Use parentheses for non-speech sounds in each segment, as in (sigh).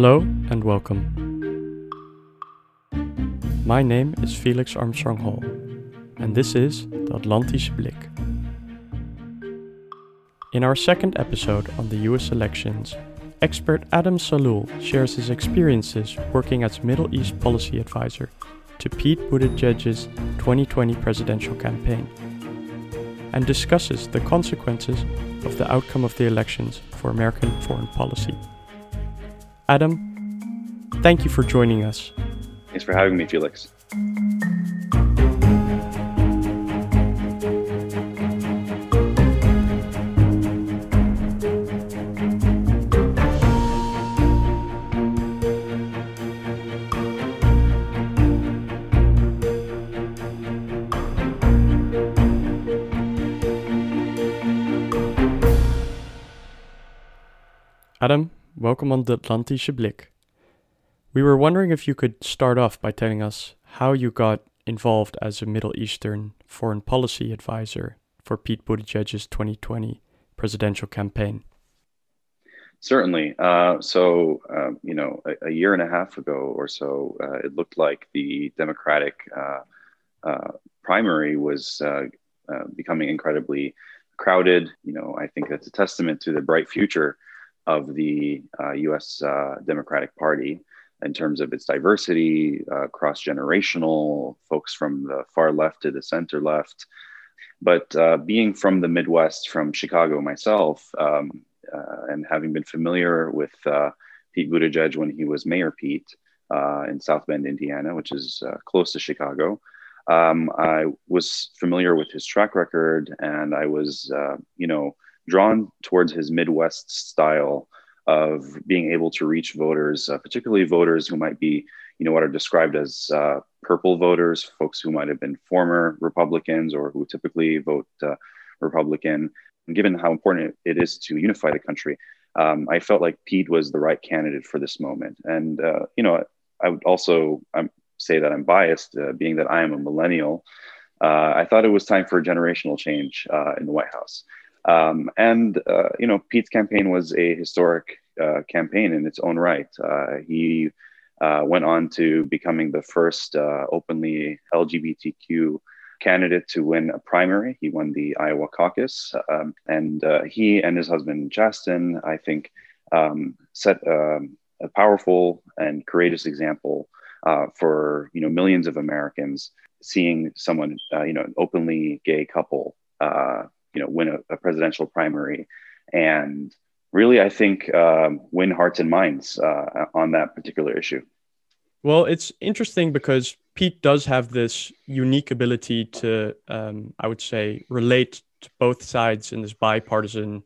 Hello and welcome. My name is Felix Armstrong Hall, and this is the Atlantische Blik. In our second episode on the US elections, expert Adam Salul shares his experiences working as Middle East policy advisor to Pete Buttigieg's 2020 presidential campaign and discusses the consequences of the outcome of the elections for American foreign policy. Adam, thank you for joining us. Thanks for having me, Felix. Welcome on the Atlantische. We were wondering if you could start off by telling us how you got involved as a Middle Eastern foreign policy advisor for Pete Buttigieg's 2020 presidential campaign. Certainly. Uh, so, uh, you know, a, a, year and a half ago or so, uh, it looked like the Democratic uh, uh, primary was uh, becoming incredibly crowded. You know, I think that's a testament to the bright future of the US Democratic Party in terms of its diversity, cross generational, folks from the far left to the center left. But being from the Midwest, from Chicago myself, um, uh, and having been familiar with uh, Pete Buttigieg when he was Mayor Pete uh, in South Bend, Indiana, which is close to Chicago, um, I was familiar with his track record, and I was, you know, drawn towards his Midwest style of being able to reach voters, uh, particularly voters who might be, you know, what are described as uh, purple voters, folks who might have been former Republicans or who typically vote uh, Republican, given how important it is to unify the country, um, I felt like Pete was the right candidate for this moment. And, uh, you know, I would also um, say that I'm biased, uh, being that I am a millennial. Uh, I thought it was time for a generational change in the White House. Um, and, uh, you know, Pete's campaign was a historic uh, campaign in its own right. he went on to becoming the first openly LGBTQ candidate to win a primary. He won the Iowa caucus, um, and uh, he and his husband Justin, I think, um, set um, a powerful and courageous example uh, for you know millions of Americans seeing someone uh, you know an openly gay couple uh, you know win a, a, presidential primary and really I think um, win hearts and minds uh, on that particular issue. Well, it's interesting because Pete does have this unique ability to, um, I would say, relate to both sides in this bipartisan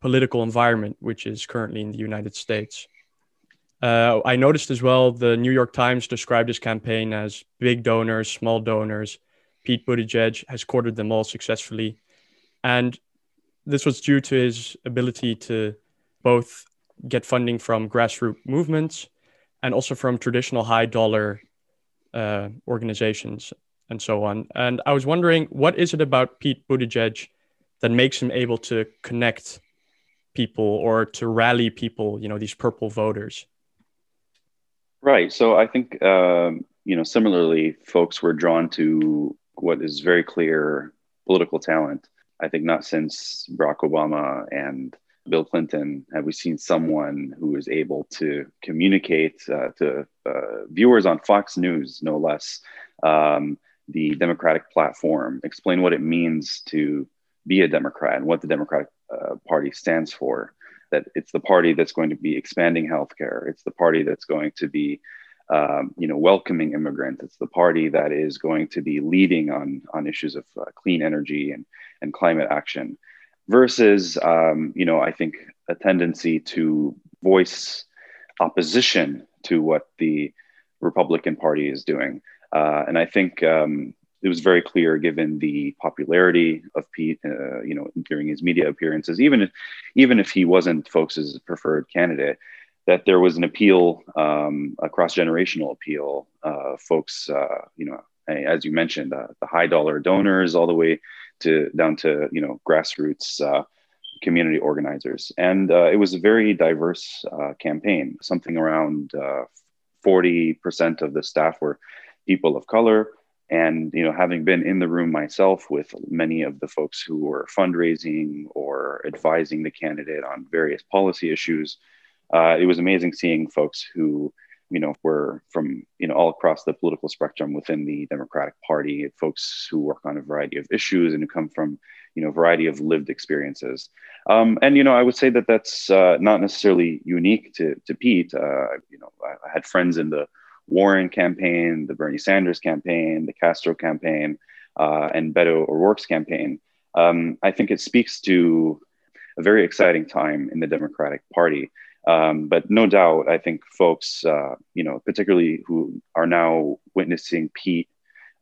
political environment, which is currently in the United States. Uh, I noticed as well the New York Times described his campaign as big donors, small donors. Pete Buttigieg has courted them all successfully. And this was due to his ability to both get funding from grassroots movements and also from traditional high dollar uh, organizations and so on. And I was wondering, what is it about Pete Buttigieg that makes him able to connect people or to rally people, you know, these purple voters? Right. So I think, um, you know, similarly, folks were drawn to what is very clear political talent. I think not since Barack Obama and Bill Clinton have we seen someone who is able to communicate uh, to uh, viewers on Fox News, no less, um, the Democratic platform, explain what it means to be a Democrat and what the Democratic uh, Party stands for. That it's the party that's going to be expanding healthcare. It's the party that's going to be, um, you know, welcoming immigrants. It's the party that is going to be leading on on issues of uh, clean energy and and climate action versus um, you know i think a tendency to voice opposition to what the republican party is doing uh, and i think um, it was very clear given the popularity of pete uh, you know during his media appearances even if, even if he wasn't folks' preferred candidate that there was an appeal um, a cross-generational appeal uh, folks uh, you know as you mentioned uh, the high dollar donors all the way to down to you know grassroots uh, community organizers. And uh, it was a very diverse uh, campaign. Something around 40% of the staff were people of color. And you know, having been in the room myself with many of the folks who were fundraising or advising the candidate on various policy issues, uh, it was amazing seeing folks who you know were from you know all across the political spectrum within the Democratic Party, folks who work on a variety of issues and who come from you know a variety of lived experiences. Um, and you know, I would say that that's uh, not necessarily unique to to Pete. Uh, you know, I, I had friends in the Warren campaign, the Bernie Sanders campaign, the Castro campaign, uh, and Beto O'Rourke's campaign. Um, I think it speaks to a very exciting time in the Democratic Party. Um, but no doubt, I think folks, uh, you know, particularly who are now witnessing Pete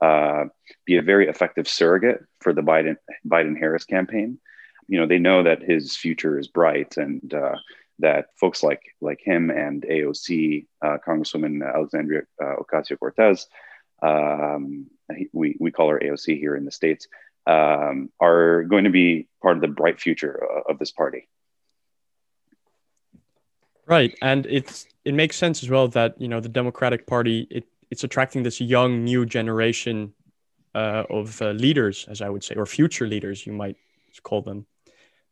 uh, be a very effective surrogate for the Biden Biden Harris campaign. You know, they know that his future is bright, and uh, that folks like like him and AOC, uh, Congresswoman Alexandria uh, Ocasio Cortez, um, we we call her AOC here in the states, um, are going to be part of the bright future uh, of this party. Right, and it's it makes sense as well that you know the Democratic Party it it's attracting this young new generation uh, of uh, leaders, as I would say, or future leaders, you might call them.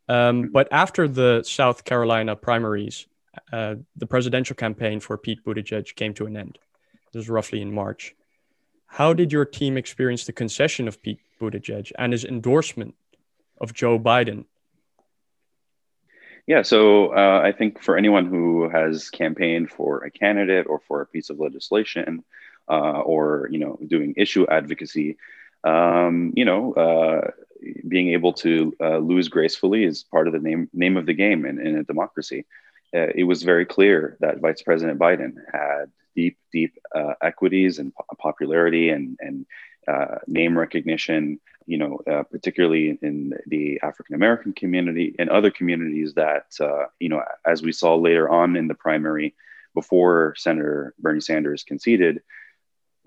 Um, but after the South Carolina primaries, uh, the presidential campaign for Pete Buttigieg came to an end. This was roughly in March. How did your team experience the concession of Pete Buttigieg and his endorsement of Joe Biden? Yeah, so uh, I think for anyone who has campaigned for a candidate or for a piece of legislation, uh, or you know, doing issue advocacy, um, you know, uh, being able to uh, lose gracefully is part of the name name of the game in, in a democracy. Uh, it was very clear that Vice President Biden had deep, deep uh, equities and popularity and and name recognition. You know, uh, particularly in the African American community and other communities that uh, you know, as we saw later on in the primary, before Senator Bernie Sanders conceded,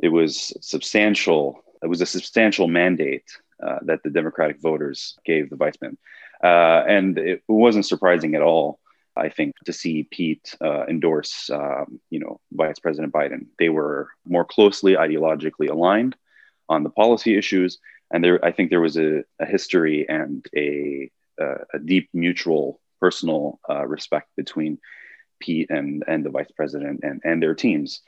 it was substantial. It was a substantial mandate uh, that the Democratic voters gave the viceman. Uh, and it wasn't surprising at all, I think, to see Pete uh, endorse, um, you know, Vice President Biden. They were more closely ideologically aligned on the policy issues, and there, I think, there was a, a history and a, a, deep mutual personal uh, respect between Pete and and the Vice President and and their teams.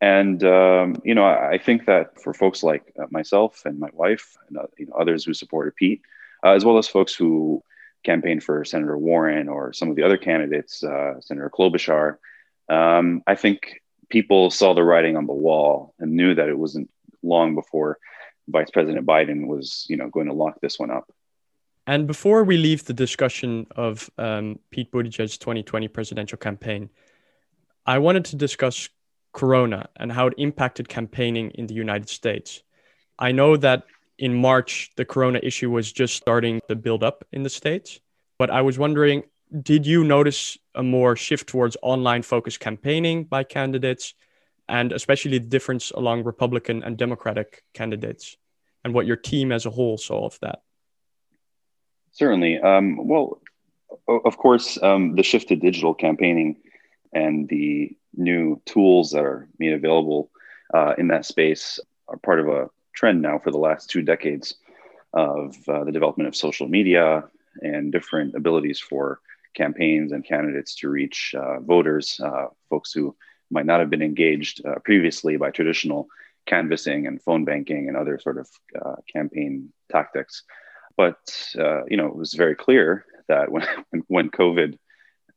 And um, you know, I, I, think that for folks like uh, myself and my wife, and uh, you know, others who supported Pete, uh, as well as folks who campaigned for Senator Warren or some of the other candidates, uh, Senator Klobuchar, um, I think people saw the writing on the wall and knew that it wasn't long before Vice President Biden was, you know, going to lock this one up. And before we leave the discussion of um, Pete Buttigieg's 2020 presidential campaign, I wanted to discuss Corona and how it impacted campaigning in the United States. I know that in March, the Corona issue was just starting to build up in the States, but I was wondering did you notice a more shift towards online focused campaigning by candidates and especially the difference along Republican and Democratic candidates and what your team as a whole saw of that? Certainly. Um, well, of course, um, the shift to digital campaigning and the new tools that are made available uh, in that space are part of a trend now for the last two decades of uh, the development of social media and different abilities for campaigns and candidates to reach uh, voters, uh, folks who might not have been engaged uh, previously by traditional canvassing and phone banking and other sort of uh, campaign tactics. But you know, it was very clear that (laughs) when when COVID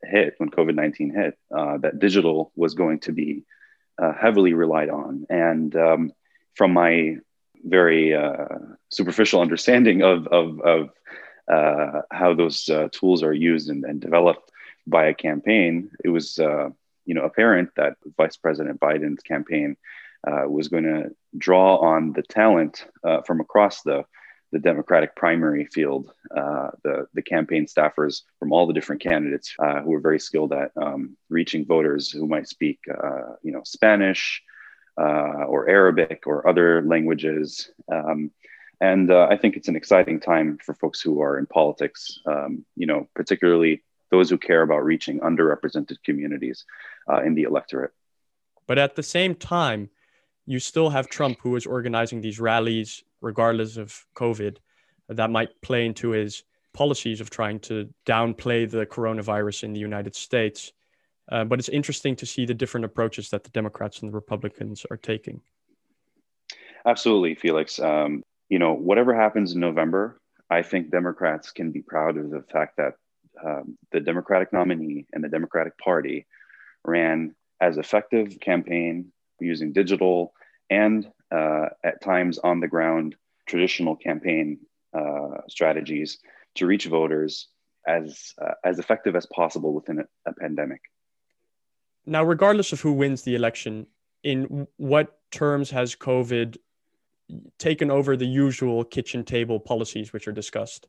hit, when COVID 19 hit, uh, that digital was going to be uh, heavily relied on. And um, from my very uh, superficial understanding of, of, of uh, how those uh, tools are used and, and, developed by a campaign, it was uh, you know apparent that Vice President Biden's campaign was going to draw on the talent from across the the Democratic primary field, uh, the the campaign staffers from all the different candidates uh, who are very skilled at um, reaching voters who might speak, uh, you know, Spanish uh, or Arabic or other languages. Um, And uh, I think it's an exciting time for folks who are in politics, um, you know, particularly those who care about reaching underrepresented communities uh, in the electorate. But at the same time, you still have Trump who is organizing these rallies regardless of COVID that might play into his policies of trying to downplay the coronavirus in the United States. Uh, but it's interesting to see the different approaches that the Democrats and the Republicans are taking. Absolutely, Felix. Um, you know, whatever happens in November, I think Democrats can be proud of the fact that um, the Democratic nominee and the Democratic Party ran as effective campaign using digital and uh, at times on the ground traditional campaign uh, strategies to reach voters as uh, as effective as possible within a, a pandemic. Now, regardless of who wins the election, in what terms has COVID taken over the usual kitchen table policies which are discussed?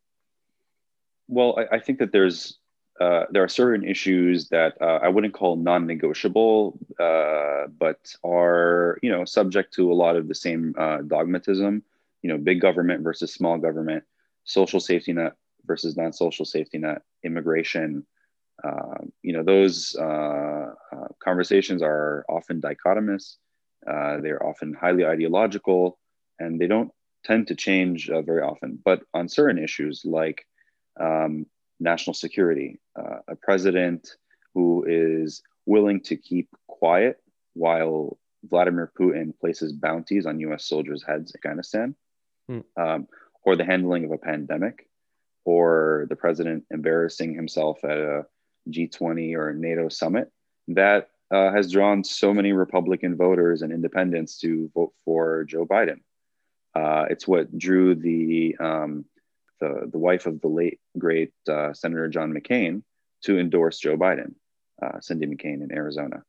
Well, I, I think that there's uh, there are certain issues that uh, I wouldn't call non-negotiable, uh, but are you know subject to a lot of the same uh, dogmatism. You know, big government versus small government, social safety net versus non-social safety net, immigration. Um, you know, those uh, conversations are often dichotomous. they're often highly ideological, and they don't tend to change very often. But on certain issues like um, national security, uh, a president who is willing to keep quiet while Vladimir Putin places bounties on US soldiers' heads in Afghanistan, hmm. um, or the handling of a pandemic, or the president embarrassing himself at a G20 or NATO summit, that uh, has drawn so many Republican voters and independents to vote for Joe Biden. Uh, it's what drew the um, the, the wife of the late great uh, Senator John McCain to endorse Joe Biden, uh, Cindy McCain in Arizona.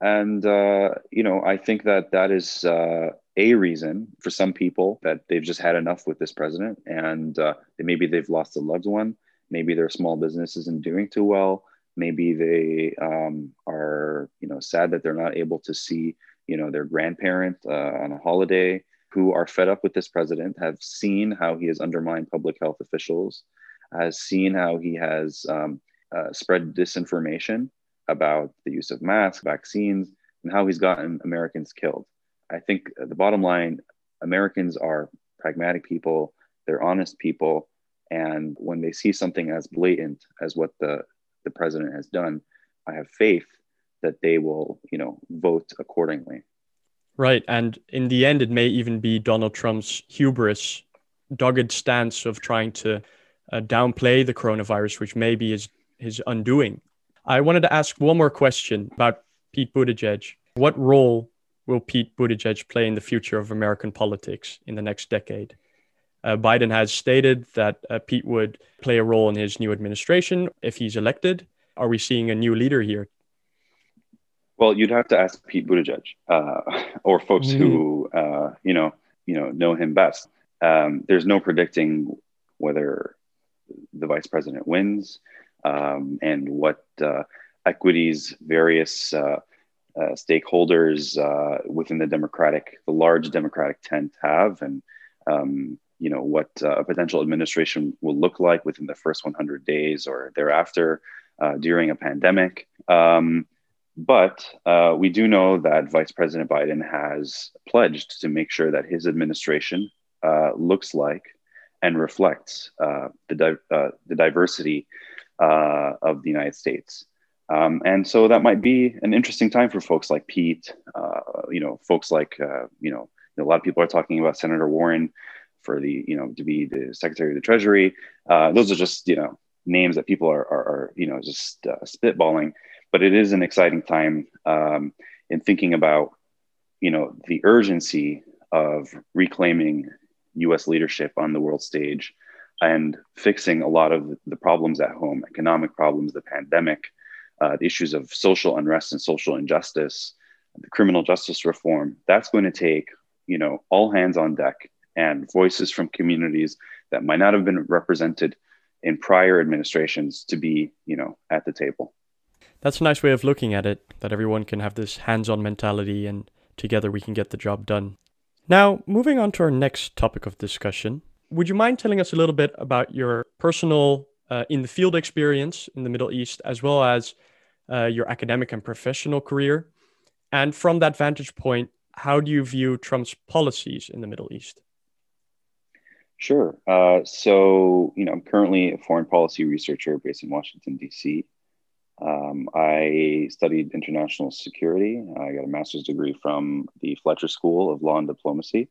And, uh, you know, I think that that is uh, a reason for some people that they've just had enough with this president and maybe they've lost a loved one. Maybe their small business isn't doing too well. Maybe they um, are, you know, sad that they're not able to see, you know, their grandparent on a holiday who are fed up with this president, have seen how he has undermined public health officials, has seen how he has um, uh, spread disinformation about the use of masks, vaccines, and how he's gotten Americans killed. I think the bottom line Americans are pragmatic people, they're honest people. And when they see something as blatant as what the, the president has done, I have faith that they will, you know, vote accordingly. Right. And in the end, it may even be Donald Trump's hubris, dogged stance of trying to uh, downplay the coronavirus, which may be his, his undoing. I wanted to ask one more question about Pete Buttigieg. What role will Pete Buttigieg play in the future of American politics in the next decade? Uh, Biden has stated that uh, Pete would play a role in his new administration if he's elected. Are we seeing a new leader here well, you'd have to ask Pete Buttigieg uh, (laughs) or folks mm-hmm. who uh, you know you know know him best. Um, there's no predicting whether the vice president wins um, and what uh, equities various uh, uh, stakeholders uh, within the Democratic, the large Democratic tent have, and um, you know what a potential administration will look like within the first 100 days or thereafter during a pandemic. Um, but uh, we do know that Vice President Biden has pledged to make sure that his administration uh, looks like and reflects uh, the, di- uh, the diversity uh, of the United States. Um, and so that might be an interesting time for folks like Pete, uh, you know, folks like, you know, a lot of people are talking about Senator Warren for the, you know, to be the Secretary of the Treasury. those are just, you know, names that people are, are, are you know, just spitballing but it is an exciting time um, in thinking about you know the urgency of reclaiming U.S. leadership on the world stage and fixing a lot of the problems at home, economic problems, the pandemic, uh, the issues of social unrest and social injustice, the criminal justice reform. That's going to take you know all hands on deck and voices from communities that might not have been represented in prior administrations to be you know at the table that's a nice way of looking at it that everyone can have this hands-on mentality and together we can get the job done Now, moving on to our next topic of discussion, would you mind telling us a little bit about your personal uh, in the field experience in the Middle East, as well as uh, your academic and professional career? And from that vantage point, how do you view Trump's policies in the Middle East? Sure. Uh, so, you know, I'm currently a foreign policy researcher based in Washington, D.C. Um, I studied international security. I got a master's degree from the Fletcher School of Law and Diplomacy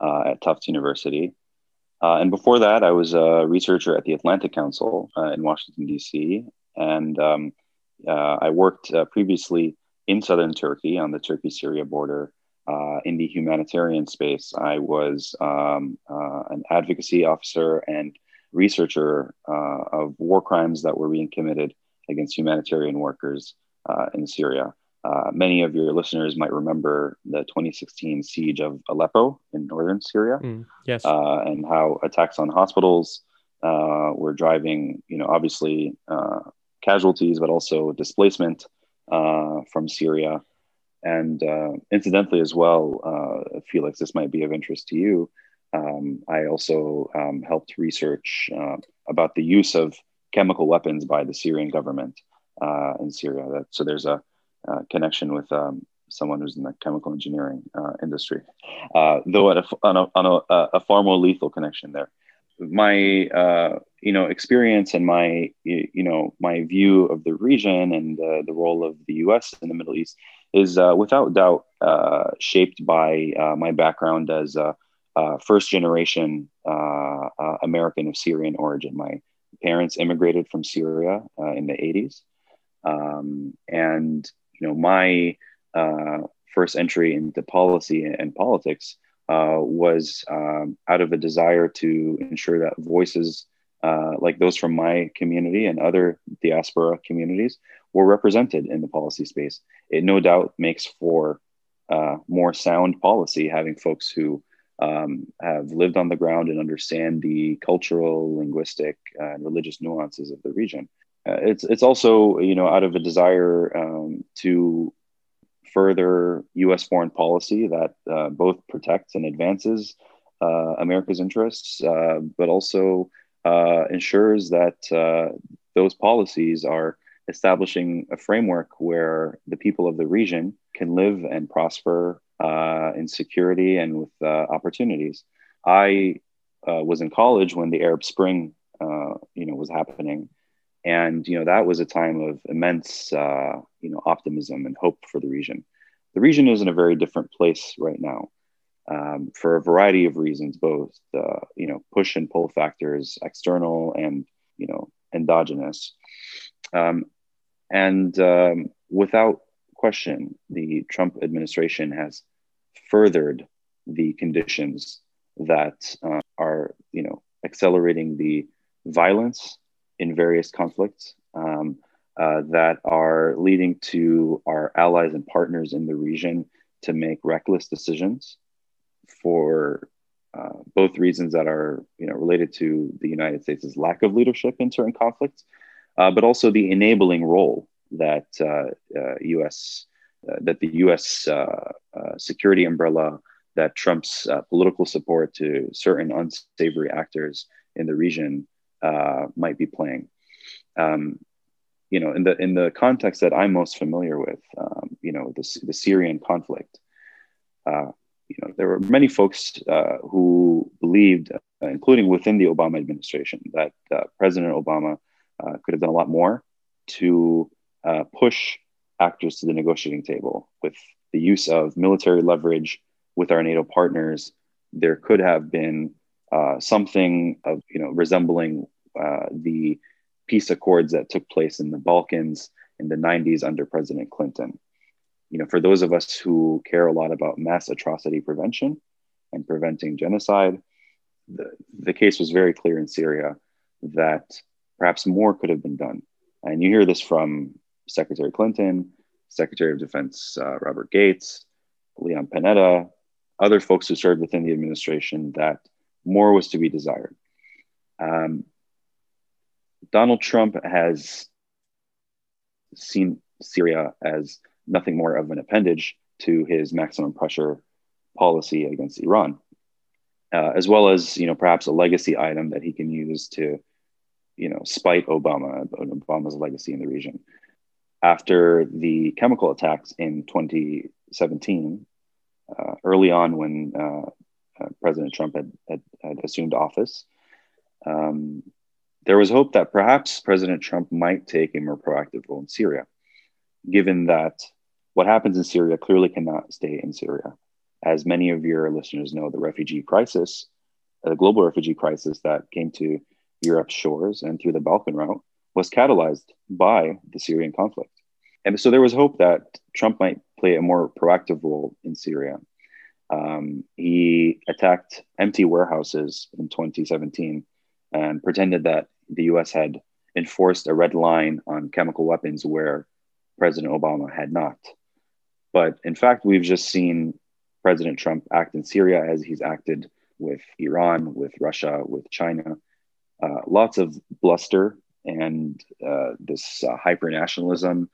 uh, at Tufts University. Uh, and before that, I was a researcher at the Atlantic Council uh, in Washington, D.C. And um, uh, I worked uh, previously in southern Turkey on the Turkey Syria border uh, in the humanitarian space. I was um, an advocacy officer and researcher of war crimes that were being committed against humanitarian workers uh, in Syria. Uh, many of your listeners might remember the 2016 siege of Aleppo in northern Syria, mm, yes, uh, and how attacks on hospitals uh, were driving, you know, obviously uh, casualties, but also displacement uh, from Syria. And incidentally, as well, Felix, this might be of interest to you. Um, I also um, helped research about the use of chemical weapons by the Syrian government uh, in Syria. That, so there's a, a connection with um, someone who's in the chemical engineering uh, industry, uh, though a, on, a, on a, a, far more lethal connection there. My uh, you know experience and my you know my view of the region and uh, the role of the U.S. in the Middle East is uh, without doubt shaped by my background as a first generation American of Syrian origin. My parents immigrated from Syria uh, in the 80s. Um, and, you know, my uh, first entry into policy and politics uh, was um, out of a desire to ensure that voices uh, like those from my community and other diaspora communities were represented in the policy space. It no doubt makes for uh, more sound policy having folks who um, have lived on the ground and understand the cultural, linguistic, uh, and religious nuances of the region. Uh, it's it's also you know out of a desire um, to further U.S. foreign policy that uh, both protects and advances uh, America's interests, uh, but also uh, ensures that those policies are establishing a framework where the people of the region can live and prosper uh, in security and with uh, opportunities. I uh, was in college when the Arab Spring, uh, you know, was happening, and you know that was a time of immense, uh, you know, optimism and hope for the region. The region is in a very different place right now. Um, for a variety of reasons, both uh, you know push and pull factors, external and you know endogenous, um, and um, without question, the Trump administration has furthered the conditions that uh, are, you know, accelerating the violence in various conflicts um, uh, that are leading to our allies and partners in the region to make reckless decisions for uh, both reasons that are, you know, related to the United States' lack of leadership in certain conflicts, uh, but also the enabling role that U.S. Uh, uh, that the U.S. Uh, security umbrella, that Trump's political support to certain unsavory actors in the region might be playing. Um, you know, in the in the context that I'm most familiar with, um, you know, the, the Syrian conflict, uh, you know, there were many folks uh, who believed, uh, including within the Obama administration, that President Obama could have done a lot more to uh, push actors to the negotiating table with the use of military leverage with our NATO partners. There could have been uh, something of you know resembling uh, the peace accords that took place in the Balkans in the 90s under President Clinton. You know, for those of us who care a lot about mass atrocity prevention and preventing genocide, the, the case was very clear in Syria that perhaps more could have been done. And you hear this from Secretary Clinton, Secretary of Defense uh, Robert Gates, Leon Panetta, other folks who served within the administration that more was to be desired. Um, Donald Trump has seen Syria as nothing more of an appendage to his maximum pressure policy against Iran, uh, as well as you know perhaps a legacy item that he can use to you know spite Obama, Obama's legacy in the region. After the chemical attacks in 2017, uh, early on when uh, uh, President Trump had, had, had assumed office, um, there was hope that perhaps President Trump might take a more proactive role in Syria, given that what happens in Syria clearly cannot stay in Syria. As many of your listeners know, the refugee crisis, the global refugee crisis that came to Europe's shores and through the Balkan route was catalyzed by the Syrian conflict. And so there was hope that Trump might play a more proactive role in Syria. Um, he attacked empty warehouses in 2017 and pretended that the US had enforced a red line on chemical weapons where President Obama had not. But in fact, we've just seen President Trump act in Syria as he's acted with Iran, with Russia, with China. Uh, lots of bluster and uh, this uh, hyper nationalism,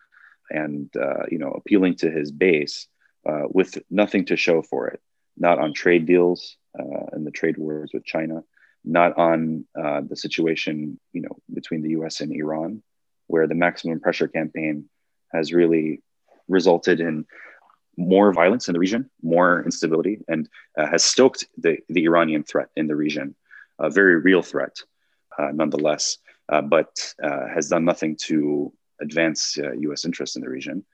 and uh, you know, appealing to his base uh, with nothing to show for it. Not on trade deals uh, and the trade wars with China, not on the situation you know between the U.S. and Iran, where the maximum pressure campaign has really resulted in more violence in the region, more instability, and uh, has stoked the, the Iranian threat in the region, a very real threat, uh, nonetheless, uh, but uh, has done nothing to advance U.S. Uh, interests in the region.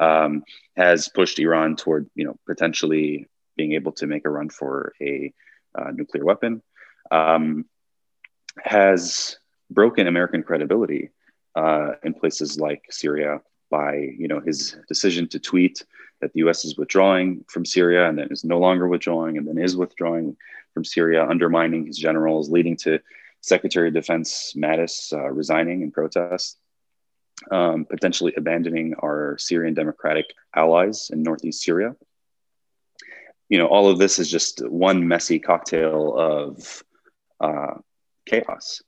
Um, has pushed Iran toward, you know, potentially being able to make a run for a uh, nuclear weapon. Um, has broken American credibility in places like Syria by, you know, his decision to tweet that the US is withdrawing from Syria and then is no longer withdrawing and then is withdrawing from Syria, undermining his generals, leading to Secretary of Defense Mattis uh, resigning in protest, um, potentially abandoning our Syrian democratic allies in northeast Syria. You know, all of this is just one messy cocktail of uh, chaos.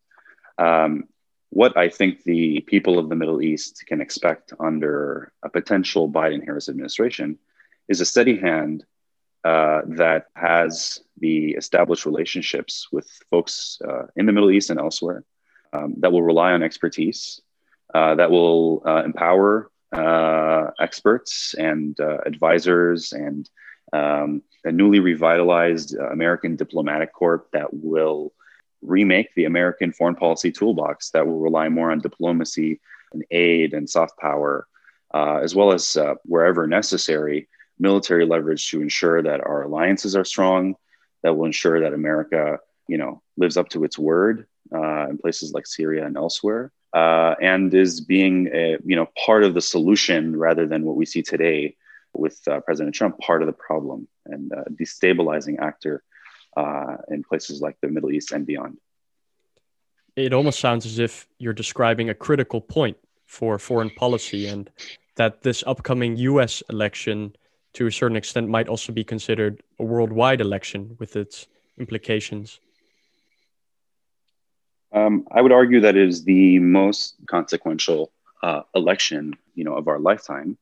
Um, what I think the people of the Middle East can expect under a potential Biden Harris administration is a steady hand uh, that has the established relationships with folks uh, in the Middle East and elsewhere um, that will rely on expertise, uh, that will uh, empower uh, experts and advisors and um, a newly revitalized American diplomatic corps that will remake the American foreign policy toolbox that will rely more on diplomacy and aid and soft power, as well as wherever necessary, military leverage to ensure that our alliances are strong, that will ensure that America, you know, lives up to its word uh, in places like Syria and elsewhere, uh, and is being, a, you know, part of the solution rather than what we see today with uh, President Trump, part of the problem and uh, destabilizing actor uh, in places like the Middle East and beyond. It almost sounds as if you're describing a critical point for foreign policy and that this upcoming US election, to a certain extent, might also be considered a worldwide election with its implications. Um, I would argue that it is the most consequential uh, election, you know, of our lifetime,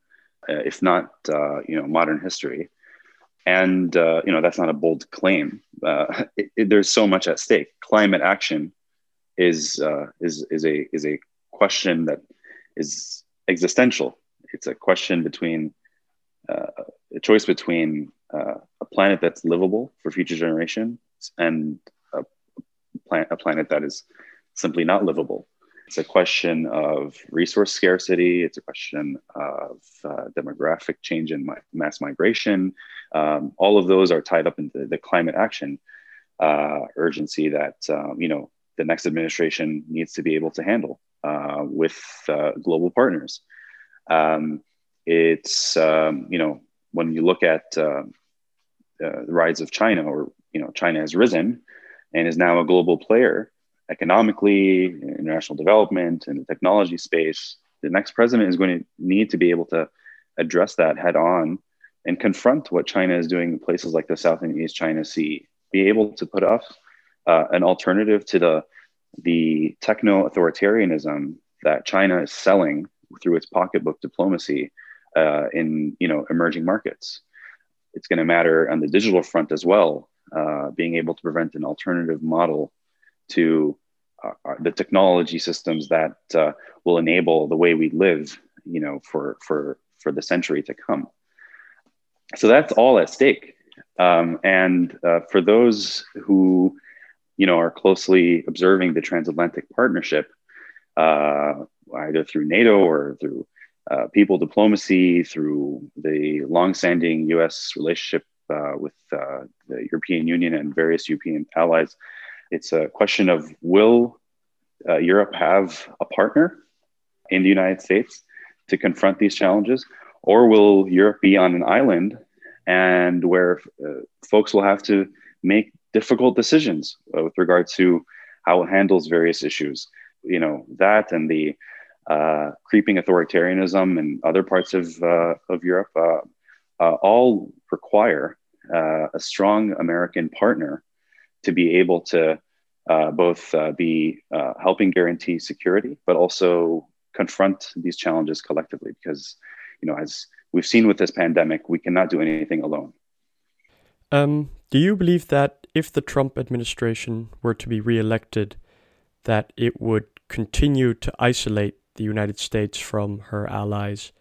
uh, if not, uh, you know, modern history and uh, you know that's not a bold claim. Uh, (laughs) it, it, there's so much at stake. Climate action is uh, is is a is a question that is existential. It's a question between a choice between uh, a planet that's livable for future generations and a, planet, a planet that is simply not livable. It's a question of resource scarcity. It's a question of uh, demographic change and mass migration. Um, all of those are tied up into the climate action uh, urgency that um, you know the next administration needs to be able to handle uh, with uh, global partners. Um, it's um, you know when you look at uh, uh, the rise of China, or you know China has risen and is now a global player economically, international development, in the technology space, the next president is going to need to be able to address that head on and confront what China is doing in places like the South and East China Sea, be able to put up uh, an alternative to the, the techno authoritarianism that China is selling through its pocketbook diplomacy uh, in you know emerging markets. it's going to matter on the digital front as well, uh, being able to prevent an alternative model to uh, uh, the technology systems that uh, will enable the way we live, you know, for for for the century to come. So that's all at stake. Um, and uh, for those who, you know, are closely observing the transatlantic partnership, either through NATO or through uh, people diplomacy, through the longstanding U.S. relationship uh, with uh, the European Union and various European allies. It's a question of will uh, Europe have a partner in the United States to confront these challenges, or will Europe be on an island and where uh, folks will have to make difficult decisions uh, with regard to how it handles various issues? You know, that and the uh, creeping authoritarianism in other parts of, uh, of Europe uh, uh, all require a strong American partner to be able to both be helping guarantee security, but also confront these challenges collectively. Because, you know, as we've seen with this pandemic, we cannot do anything alone. Um, do you believe that if the Trump administration were to be reelected, that it would continue to isolate the United States from her allies?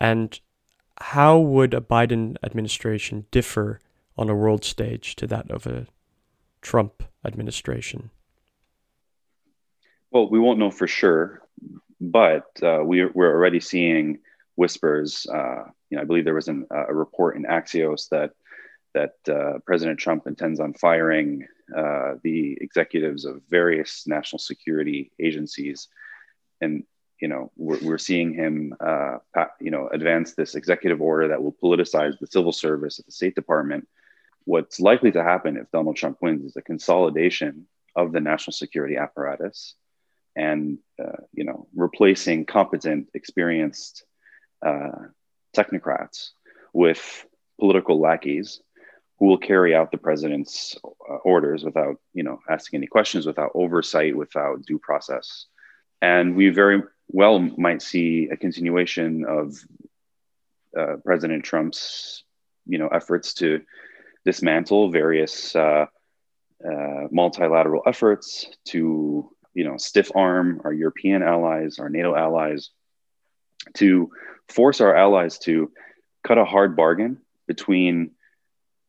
And how would a Biden administration differ on a world stage to that of a Trump administration? Well, we won't know for sure, but uh, we, we're already seeing whispers. Uh, you know, I believe there was an, uh, a report in Axios that that uh, President Trump intends on firing uh, the executives of various national security agencies, and you know, we're, we're seeing him, uh, you know, advance this executive order that will politicize the civil service at the State Department. What's likely to happen if Donald Trump wins is a consolidation of the national security apparatus, and uh, you know, replacing competent, experienced uh, technocrats with political lackeys who will carry out the president's uh, orders without, you know, asking any questions, without oversight, without due process. And we very well might see a continuation of uh, President Trump's, you know, efforts to dismantle various uh, uh, multilateral efforts to, you know, stiff arm our European allies, our NATO allies, to force our allies to cut a hard bargain between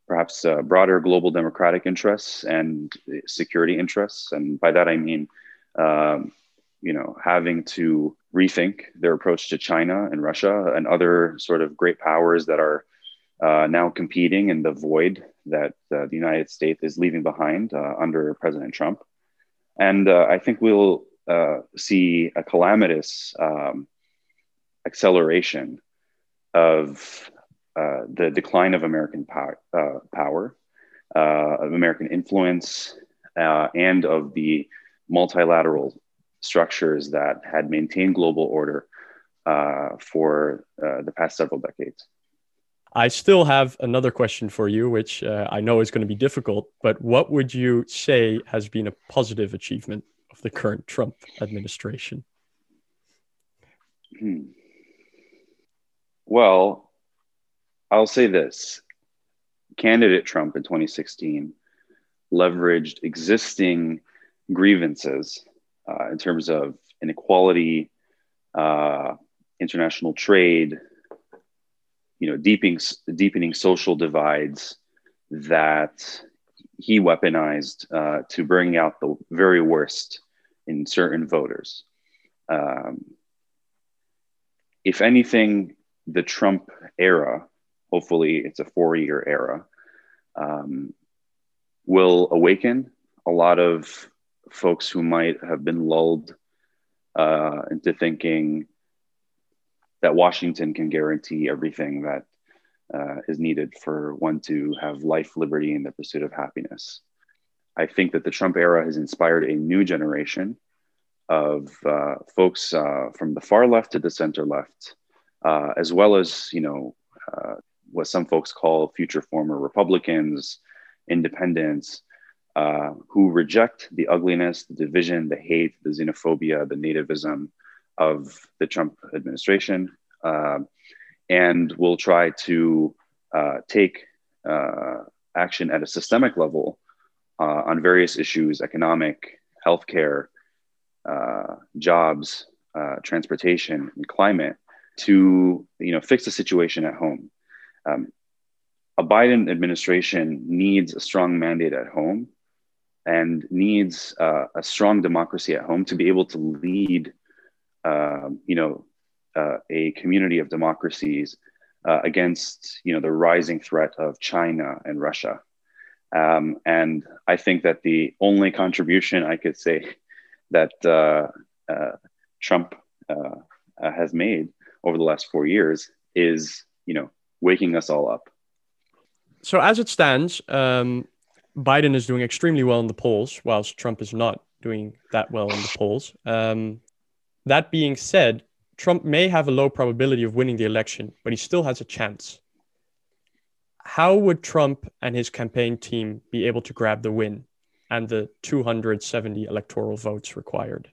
perhaps uh, broader global democratic interests and security interests. And by that I mean um, you know, having to rethink their approach to China and Russia and other sort of great powers that are uh, now competing in the void that uh, the United States is leaving behind uh, under President Trump. And uh, I think we'll uh, see a calamitous um, acceleration of uh, the decline of American power, power of American influence, and of the multilateral structures that had maintained global order uh, for uh, the past several decades. I still have another question for you, which uh, I know is going to be difficult, but what would you say has been a positive achievement of the current Trump administration? Hmm. Well, I'll say this candidate Trump in 2016 leveraged existing grievances uh, in terms of inequality, uh, international trade, you know, deepening deepening social divides that he weaponized uh, to bring out the very worst in certain voters. Um, if anything, the Trump era, hopefully it's a four year era, um, will awaken a lot of folks who might have been lulled uh, into thinking that Washington can guarantee everything that uh, is needed for one to have life, liberty, and the pursuit of happiness. I think that the Trump era has inspired a new generation of uh, folks uh, from the far left to the center left, uh, as well as you know uh, what some folks call future former Republicans, independents, uh, who reject the ugliness, the division, the hate, the xenophobia, the nativism of the Trump administration, uh, and will try to uh, take uh, action at a systemic level uh, on various issues economic, healthcare, uh, jobs, transportation, and climate to you know, fix the situation at home. Um, a Biden administration needs a strong mandate at home and needs uh, a strong democracy at home to be able to lead, um, you know, uh, a community of democracies uh, against, you know, the rising threat of China and Russia. Um, and I think that the only contribution I could say that uh, uh, Trump uh, has made over the last four years is, you know, waking us all up. So as it stands, um, Biden is doing extremely well in the polls, whilst Trump is not doing that well in the polls. Um, that being said, Trump may have a low probability of winning the election, but he still has a chance. How would Trump and his campaign team be able to grab the win and the 270 electoral votes required?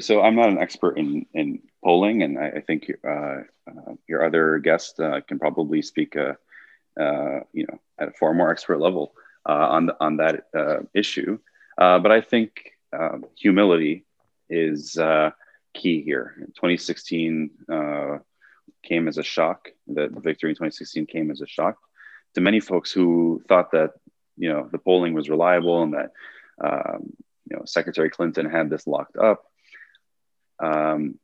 So I'm not an expert in, in polling, and I, I think uh, uh, your other guest uh, can probably speak, uh, you know, at a far more expert level uh, on on that issue. but I think um, humility is key here. 2016 came as a shock. The, the victory in 2016 came as a shock to many folks who thought that you know the polling was reliable and that um, you know Secretary Clinton had this locked up. Um,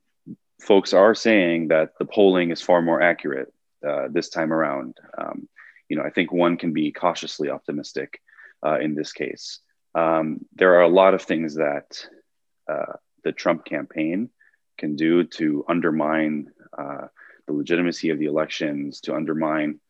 folks are saying that the polling is far more accurate uh, this time around. Um, you know, I think one can be cautiously optimistic uh, in this case. Um, there are a lot of things that uh, the Trump campaign can do to undermine uh, the legitimacy of the elections, to undermine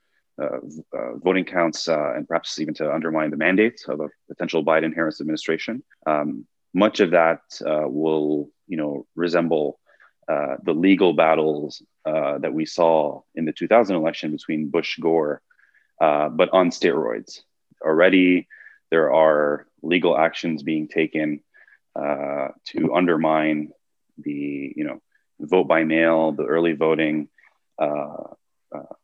uh, uh, voting counts, and perhaps even to undermine the mandates of a potential Biden-Harris administration. Um, much of that will, you know, resemble uh, the legal battles uh, that we saw in the 2000 election between Bush Gore, uh, but on steroids. Already, there are legal actions being taken uh, to undermine the, you know, vote by mail, the early voting uh,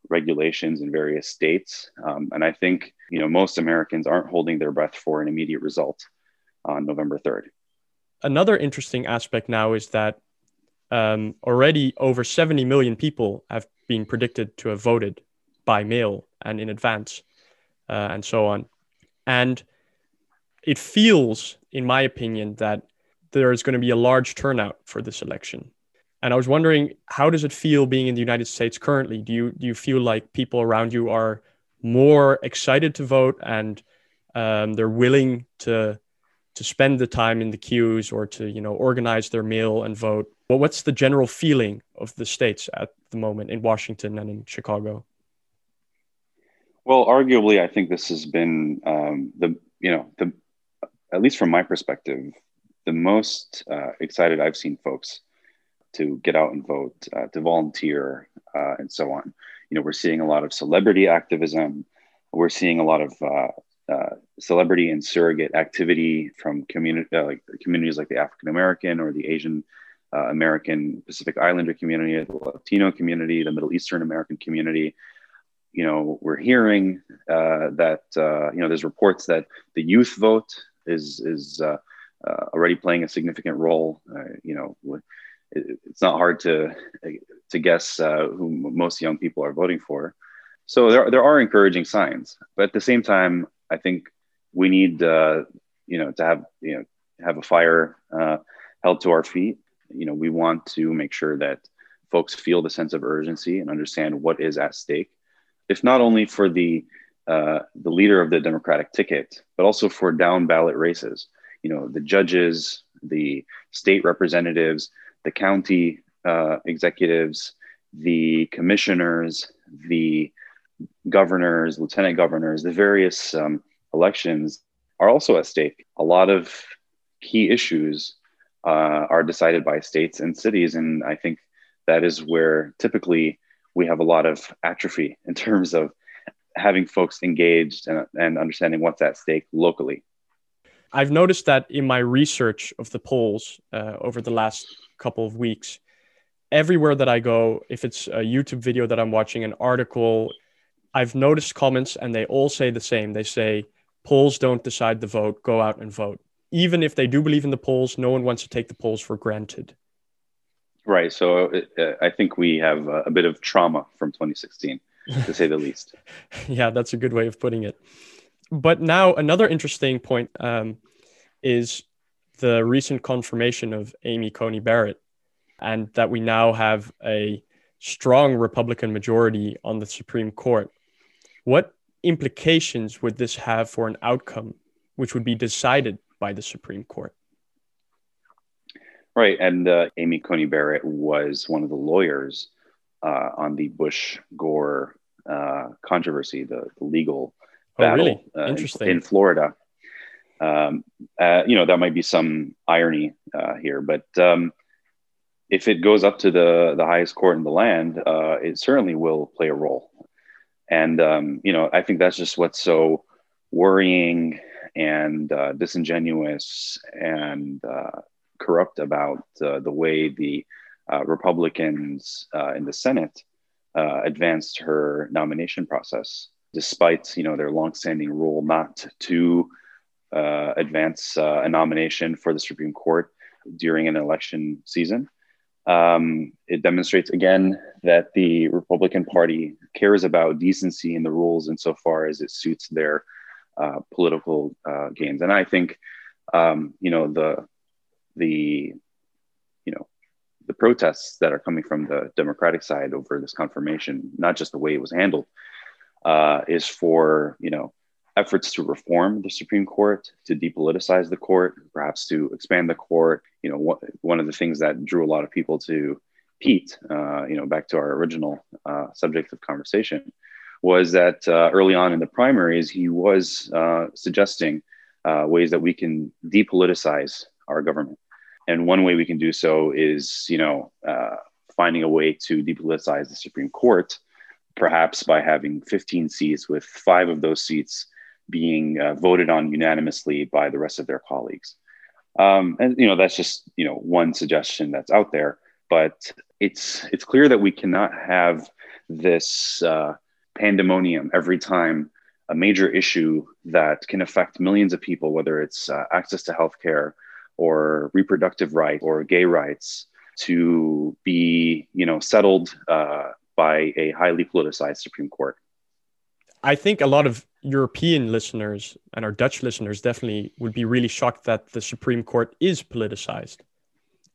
regulations in various states. Um, and I think, you know, most Americans aren't holding their breath for an immediate result on November 3rd. Another interesting aspect now is that um, already over 70 million people have been predicted to have voted by mail and in advance uh, and so on. And it feels, in my opinion, that there is going to be a large turnout for this election. And I was wondering, how does it feel being in the United States currently? Do you do you feel like people around you are more excited to vote and um, they're willing to to spend the time in the queues or to you know organize their meal and vote well, what's the general feeling of the states at the moment in Washington and in Chicago? Well, arguably, I think this has been um, the you know the at least from my perspective, the most uh, excited I've seen folks to get out and vote, uh, to volunteer, uh, and so on. You know, we're seeing a lot of celebrity activism. We're seeing a lot of uh, uh, celebrity and surrogate activity from uh, like communities like the African American or the Asian American Pacific Islander community, the Latino community, the Middle Eastern American community. You know, we're hearing uh, that uh, you know there's reports that the youth vote is is uh, uh, already playing a significant role. Uh, you know, it, it's not hard to to guess who most young people are voting for. So there there are encouraging signs, but at the same time, I think we need you know to have you know have a fire held to our feet you know we want to make sure that folks feel the sense of urgency and understand what is at stake if not only for the uh, the leader of the democratic ticket but also for down ballot races you know the judges the state representatives the county uh, executives the commissioners the governors lieutenant governors the various um, elections are also at stake a lot of key issues uh, are decided by states and cities. And I think that is where typically we have a lot of atrophy in terms of having folks engaged and, and understanding what's at stake locally. I've noticed that in my research of the polls uh, over the last couple of weeks, everywhere that I go, if it's a YouTube video that I'm watching, an article, I've noticed comments and they all say the same. They say, polls don't decide the vote, go out and vote. Even if they do believe in the polls, no one wants to take the polls for granted. Right. So uh, I think we have a bit of trauma from 2016, to say the least. (laughs) yeah, that's a good way of putting it. But now, another interesting point um, is the recent confirmation of Amy Coney Barrett, and that we now have a strong Republican majority on the Supreme Court. What implications would this have for an outcome which would be decided by the Supreme Court? Right. And uh, Amy Coney Barrett was one of the lawyers uh, on the Bush Gore uh, controversy, the, the legal oh, battle really? Uh, Interesting. In, in Florida. Um, uh, you know, that might be some irony uh, here, but um, if it goes up to the, the highest court in the land, it certainly will play a role. And, um, you know, I think that's just what's so worrying and disingenuous and corrupt about uh, the way the uh, Republicans uh, in the Senate uh, advanced her nomination process, despite you know their longstanding rule not to uh, advance a nomination for the Supreme Court during an election season. Um, it demonstrates again that the Republican Party cares about decency in the rules insofar as it suits their uh, political uh, gains. And I think, um, you know, the the you know the protests that are coming from the democratic side over this confirmation not just the way it was handled uh, is for you know efforts to reform the supreme court to depoliticize the court perhaps to expand the court. You know what, one of the things that drew a lot of people to pete uh, you know back to our original uh, subject of conversation was that uh, early on in the primaries he was uh, suggesting uh, ways that we can depoliticize our government and one way we can do so is, you know, uh, finding a way to depoliticize the Supreme Court, perhaps by having 15 seats, with five of those seats being uh, voted on unanimously by the rest of their colleagues. Um, and you know, that's just you know one suggestion that's out there, but it's it's clear that we cannot have this uh, pandemonium every time a major issue that can affect millions of people, whether it's uh, access to healthcare or reproductive rights or gay rights to be, you know, settled uh, by a highly politicized Supreme Court. I think a lot of European listeners and our Dutch listeners definitely would be really shocked that the Supreme Court is politicized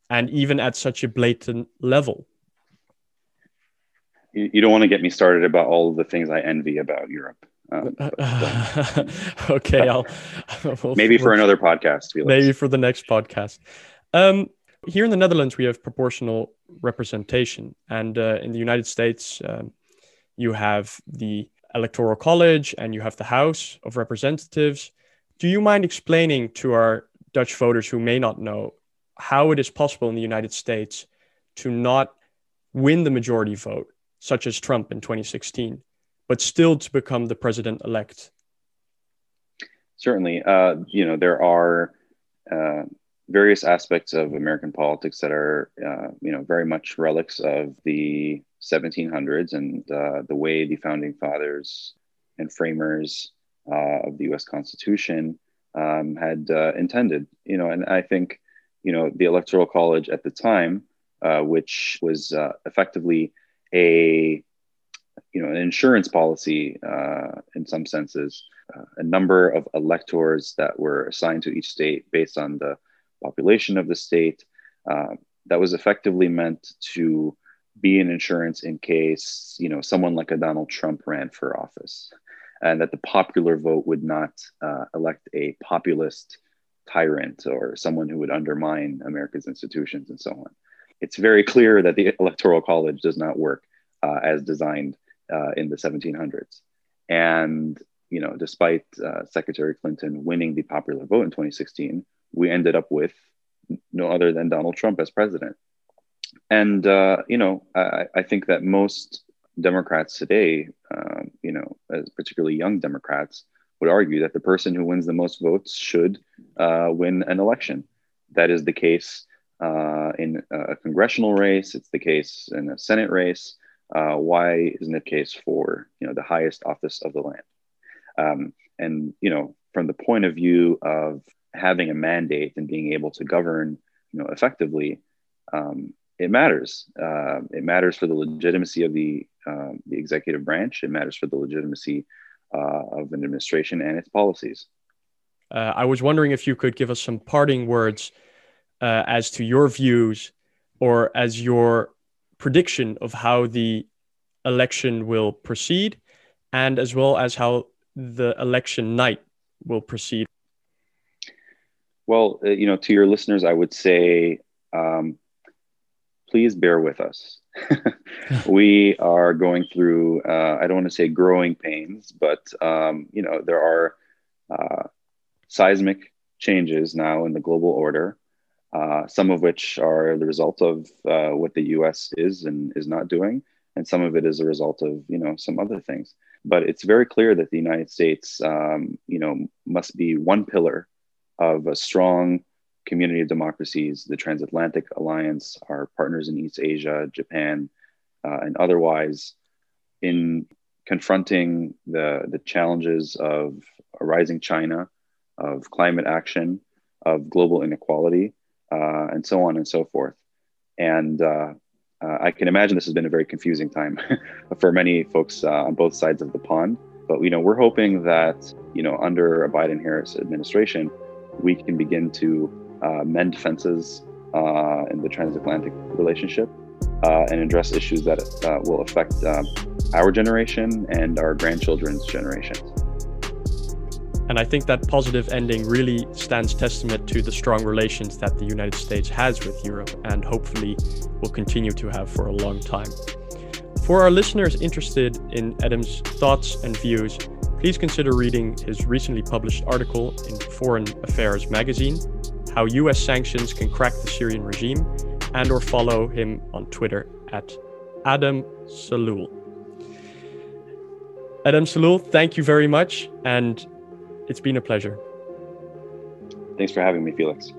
and even at such a blatant level. You, don't want to get me started about all of the things I envy about Europe. Um, (laughs) (laughs) okay, I'll (laughs) we'll, maybe for another podcast. Felix. Maybe for the next podcast. Um, here in the Netherlands, we have proportional representation, and uh, in the United States, um, you have the Electoral College and you have the House of Representatives. Do you mind explaining to our Dutch voters who may not know how it is possible in the United States to not win the majority vote, such as Trump in 2016? But still to become the president elect? Certainly. Uh, you know, there are uh, various aspects of American politics that are, uh, you know, very much relics of the 1700s and uh, the way the founding fathers and framers uh, of the US Constitution um, had uh, intended. You know, and I think, you know, the Electoral College at the time, which was effectively a you know, an insurance policy uh, in some senses, uh, a number of electors that were assigned to each state based on the population of the state. Uh, that was effectively meant to be an insurance in case, you know, someone like a Donald Trump ran for office, and that the popular vote would not uh, elect a populist tyrant or someone who would undermine America's institutions and so on. It's very clear that the (laughs) Electoral College does not work uh, as designed uh, in the 1700s. And you know, despite uh, Secretary Clinton winning the popular vote in 2016, we ended up with no other than Donald Trump as president. And uh, you know, I, I, think that most Democrats today, um, you know, particularly young Democrats, would argue that the person who wins the most votes should uh, win an election. That is the case uh, in a congressional race. It's the case in a Senate race. Uh, why isn't it case for you know the highest office of the land? Um, and you know, from the point of view of having a mandate and being able to govern, you know, effectively, um, it matters. Uh, it matters for the legitimacy of the um, the executive branch. It matters for the legitimacy uh, of an administration and its policies. Uh, I was wondering if you could give us some parting words uh, as to your views or as your prediction of how the election will proceed and as well as how the election night will proceed? Well, uh, you know, to your listeners, I would say, um, please bear with us. (laughs) we are going through, uh, I don't want to say growing pains, but, um, you know, there are uh, seismic changes now in the global order, uh, some of which are the result of uh, what the US is and is not doing and some of it is a result of you know some other things. But it's very clear that the united states um, you know must be one pillar of a strong community of democracies. The transatlantic alliance our partners in east asia japan uh, and otherwise in confronting the the challenges of a rising china of climate action of global inequality uh, and so on and so forth and uh, uh, I can imagine this has been a very confusing time (laughs) for many folks uh, on both sides of the pond. But you know, we're hoping that you know, under a Biden-Harris administration, we can begin to uh, mend fences in the transatlantic relationship and address issues that will affect our generation and our grandchildren's generations. And I think that positive ending really stands testament to the strong relations that the United States has with Europe and hopefully will continue to have for a long time. For our listeners interested in Adam's thoughts and views, please consider reading his recently published article in Foreign Affairs magazine, How US Sanctions Can Crack the Syrian Regime, and or follow him on Twitter at Adam Salul. Adam Salul, thank you very much and it's been a pleasure. Thanks for having me, Felix.